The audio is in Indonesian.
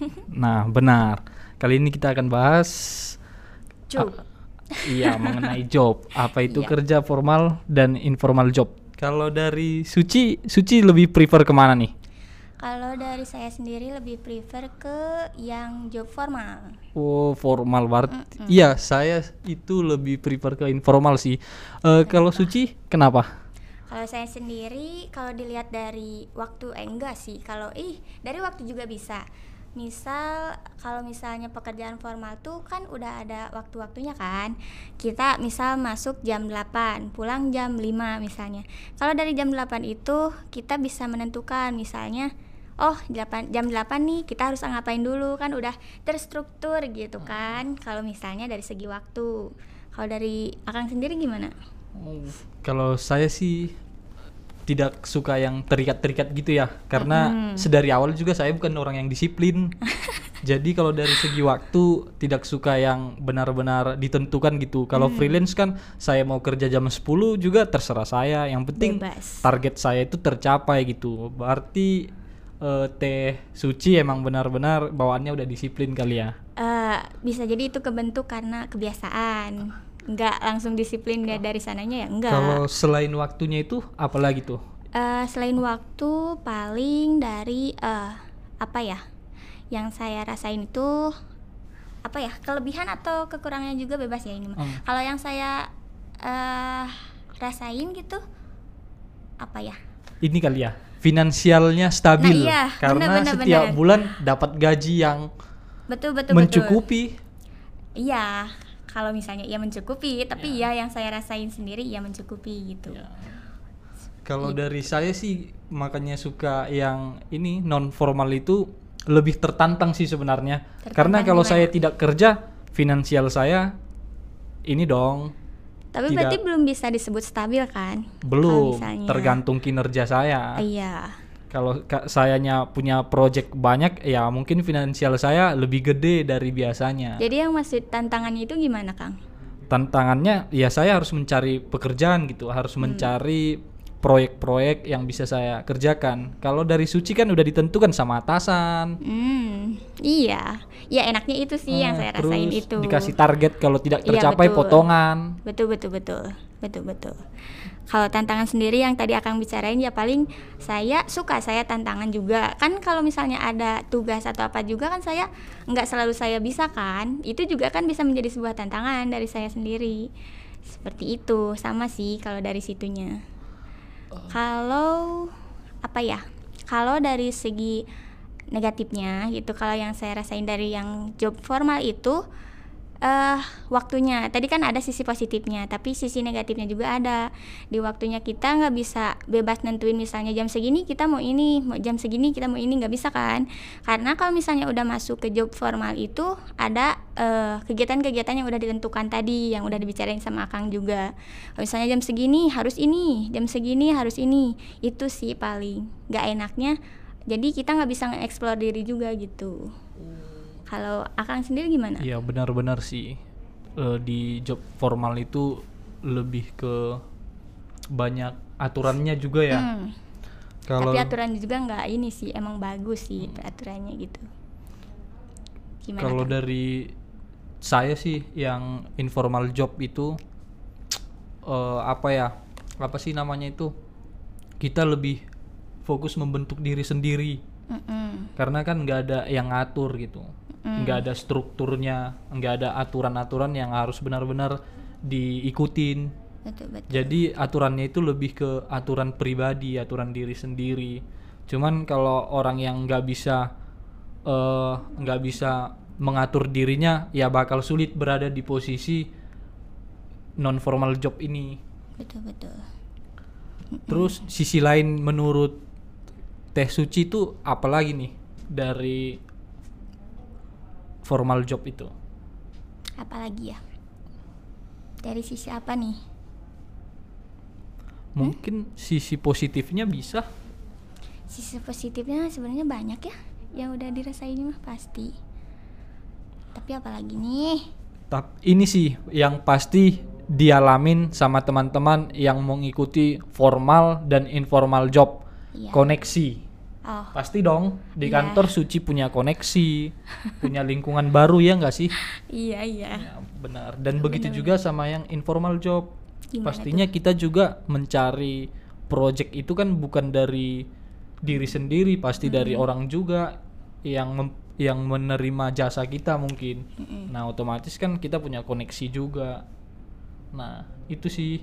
Nah, benar. Kali ini kita akan bahas Job. Ah, iya, mengenai job. Apa itu Iya. kerja formal dan informal job? Kalau dari Suci, Suci lebih prefer ke mana nih? Kalau dari saya sendiri lebih prefer ke yang job formal. Oh, formal banget. Iya, saya itu lebih prefer ke informal sih. Eh, kalau Suci, kenapa? Kalau saya sendiri kalau dilihat dari waktu eh enggak sih. Kalau ih dari waktu juga bisa. Misal kalau misalnya pekerjaan formal tuh kan udah ada waktu-waktunya kan. Kita misal masuk jam 8, pulang jam 5 misalnya. Kalau dari jam 8 itu kita bisa menentukan misalnya Oh, 8, jam 8 nih kita harus ngapain dulu kan udah terstruktur gitu kan. Kalau misalnya dari segi waktu. Kalau dari Akang sendiri gimana? Kalau saya sih tidak suka yang terikat-terikat gitu ya, karena sedari awal juga saya bukan orang yang disiplin. Jadi kalau dari segi waktu tidak suka yang benar-benar ditentukan gitu. Kalau freelance kan saya mau kerja jam 10 juga terserah saya. Yang penting Bebas. target saya itu tercapai gitu. Berarti eh, Teh Suci emang benar-benar bawaannya udah disiplin kali ya. Eh, bisa jadi itu kebentuk karena kebiasaan nggak langsung disiplin nggak. dari sananya ya? Enggak Kalau selain waktunya itu apalagi tuh? Eh, selain waktu paling dari eh apa ya? Yang saya rasain itu apa ya? Kelebihan atau kekurangannya juga bebas ya ini mah. Hmm. kalau yang saya eh rasain gitu apa ya? Ini kali ya finansialnya stabil. Nah, iya, karena benar, benar, setiap benar. bulan dapat gaji yang betul betul betul. mencukupi. Iya kalau misalnya ia mencukupi tapi ya yang saya rasain sendiri ia mencukupi gitu. Kalau dari saya sih makanya suka yang ini non formal itu lebih tertantang sih sebenarnya. Tertantang karena kalau gimana? saya tidak kerja finansial saya ini dong. Tapi Tidak- berarti belum bisa disebut stabil kan? Belum misalnya- tergantung kinerja saya. Iya. Kalau ka- sayanya punya project banyak ya mungkin finansial saya lebih gede dari biasanya Jadi yang masih tantangannya itu gimana, Kang? tantangannya ya saya harus mencari pekerjaan gitu harus Hmm. mencari proyek-proyek yang bisa saya kerjakan kalau dari suci kan udah ditentukan sama atasan Hmm, iya. Ya enaknya itu sih yang Eh, saya rasain terus itu. dikasih target kalau tidak Iya, tercapai betul. potongan Betul betul betul. Betul betul. Kalau tantangan sendiri yang tadi akan bicarain ya paling saya suka saya tantangan juga. Kan kalau misalnya ada tugas atau apa juga kan saya nggak selalu saya bisa kan. Itu juga kan bisa menjadi sebuah tantangan dari saya sendiri. Seperti itu. Sama sih kalau dari situnya. Kalau apa ya? Kalau dari segi negatifnya gitu kalau yang saya rasain dari yang job formal itu eh waktunya. Tadi kan ada sisi positifnya tapi sisi negatifnya juga ada. Di waktunya kita nggak bisa bebas nentuin misalnya jam segini kita mau ini mau jam segini kita mau ini nggak bisa kan? Karena kalau misalnya udah masuk ke job formal itu ada eh, kegiatan-kegiatan yang udah ditentukan tadi yang udah dibicarain sama Akang juga. Kalau misalnya jam segini harus ini jam segini harus ini. Itu sih paling nggak enaknya. Jadi kita nggak bisa nge-explore diri juga gitu kalau Akang sendiri gimana? Iya benar-benar sih Eh, di job formal itu lebih ke banyak aturannya juga ya Hmm. kalau Tapi aturannya juga nggak ini sih, emang bagus sih aturannya gitu. Gimana? Kalau dari saya sih yang informal job itu eh, apa ya? Apa sih namanya itu? Kita lebih fokus membentuk diri sendiri Mm-mm. karena kan nggak ada yang ngatur gitu, Mm. Nggak ada strukturnya, nggak ada aturan-aturan yang harus benar-benar diikutin. Betul betul. Jadi aturannya itu lebih ke aturan pribadi, aturan diri sendiri. Cuman kalau orang yang nggak bisa eh, nggak bisa mengatur dirinya, ya bakal sulit berada di posisi non formal job ini. Betul betul. Terus sisi lain menurut Teh Suci itu apalagi nih dari formal job itu? Apalagi ya? Dari sisi apa nih? Mungkin sisi positifnya bisa. Sisi positifnya sebenarnya banyak ya, yang udah dirasain mah pasti. Tapi apalagi nih? Tap, ini sih yang pasti dialamin sama teman-teman yang mengikuti formal dan informal job Iya. koneksi Oh, Pasti dong di Iya. kantor Suci punya koneksi, punya lingkungan baru ya nggak sih? iya iya. Ya, benar. Dan begitu juga sama yang informal job. Gimana Pastinya kita juga mencari project itu kan bukan dari diri sendiri, pasti dari orang juga yang mem- yang menerima jasa kita mungkin. Nah, otomatis kan kita punya koneksi juga. Nah, itu sih